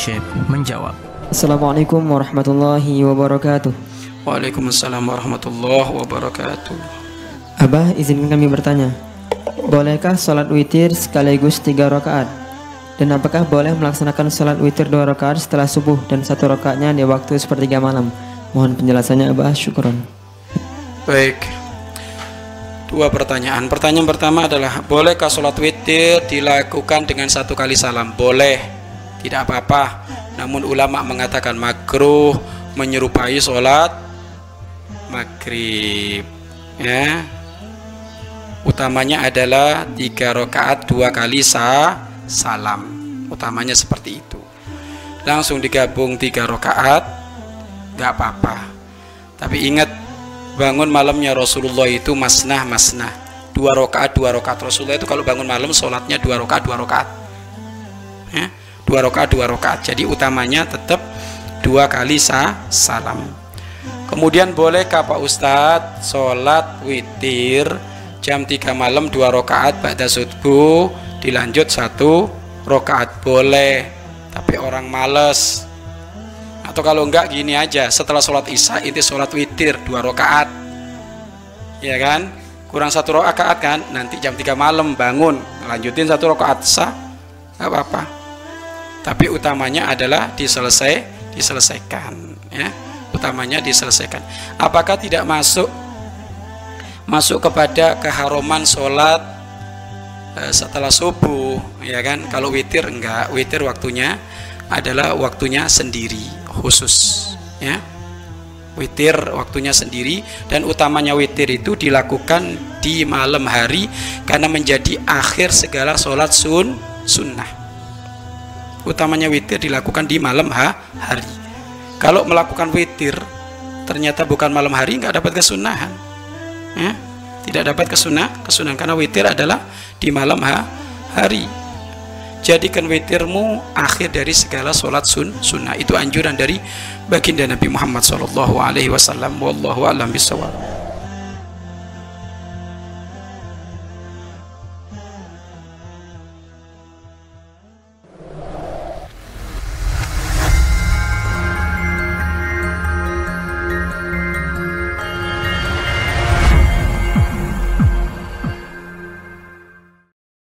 Syekh menjawab. Assalamualaikum warahmatullahi wabarakatuh. Waalaikumsalam warahmatullahi wabarakatuh. Abah izinkan kami bertanya. Bolehkah sholat witir sekaligus tiga rakaat? Dan apakah boleh melaksanakan sholat witir dua rakaat setelah subuh dan satu rakaatnya di waktu sepertiga malam? Mohon penjelasannya Abah, syukron. Baik. Dua pertanyaan. Pertanyaan pertama adalah bolehkah sholat witir dilakukan dengan satu kali salam? Boleh, tidak apa-apa. Namun ulama mengatakan makruh menyerupai sholat maghrib. Ya. Utamanya adalah tiga rakaat dua kali sa salam. Utamanya seperti itu. Langsung digabung tiga rakaat, nggak apa-apa. Tapi ingat bangun malamnya Rasulullah itu masnah masnah dua rakaat dua rakaat Rasulullah itu kalau bangun malam sholatnya dua rakaat dua rakaat ya, dua rakaat dua rakaat. Jadi utamanya tetap dua kali sah salam. Kemudian bolehkah Pak Ustadz sholat witir jam 3 malam dua rakaat pada subuh dilanjut satu rakaat boleh tapi orang males. Atau kalau enggak gini aja setelah sholat isya itu sholat witir dua rakaat. Ya kan? Kurang satu rakaat kan? Nanti jam 3 malam bangun lanjutin satu rakaat sah nggak apa-apa tapi utamanya adalah diselesai diselesaikan ya. Utamanya diselesaikan. Apakah tidak masuk masuk kepada keharuman sholat eh, setelah subuh ya kan? Kalau witir enggak. Witir waktunya adalah waktunya sendiri khusus ya. Witir waktunya sendiri dan utamanya witir itu dilakukan di malam hari karena menjadi akhir segala sholat sun sunnah utamanya witir dilakukan di malam ha, hari. Kalau melakukan witir ternyata bukan malam hari nggak dapat kesunahan. Ya? tidak dapat kesunah kesunahan karena witir adalah di malam ha, hari. Jadikan witirmu akhir dari segala sholat sun sunnah. Itu anjuran dari baginda Nabi Muhammad SAW wallahu alam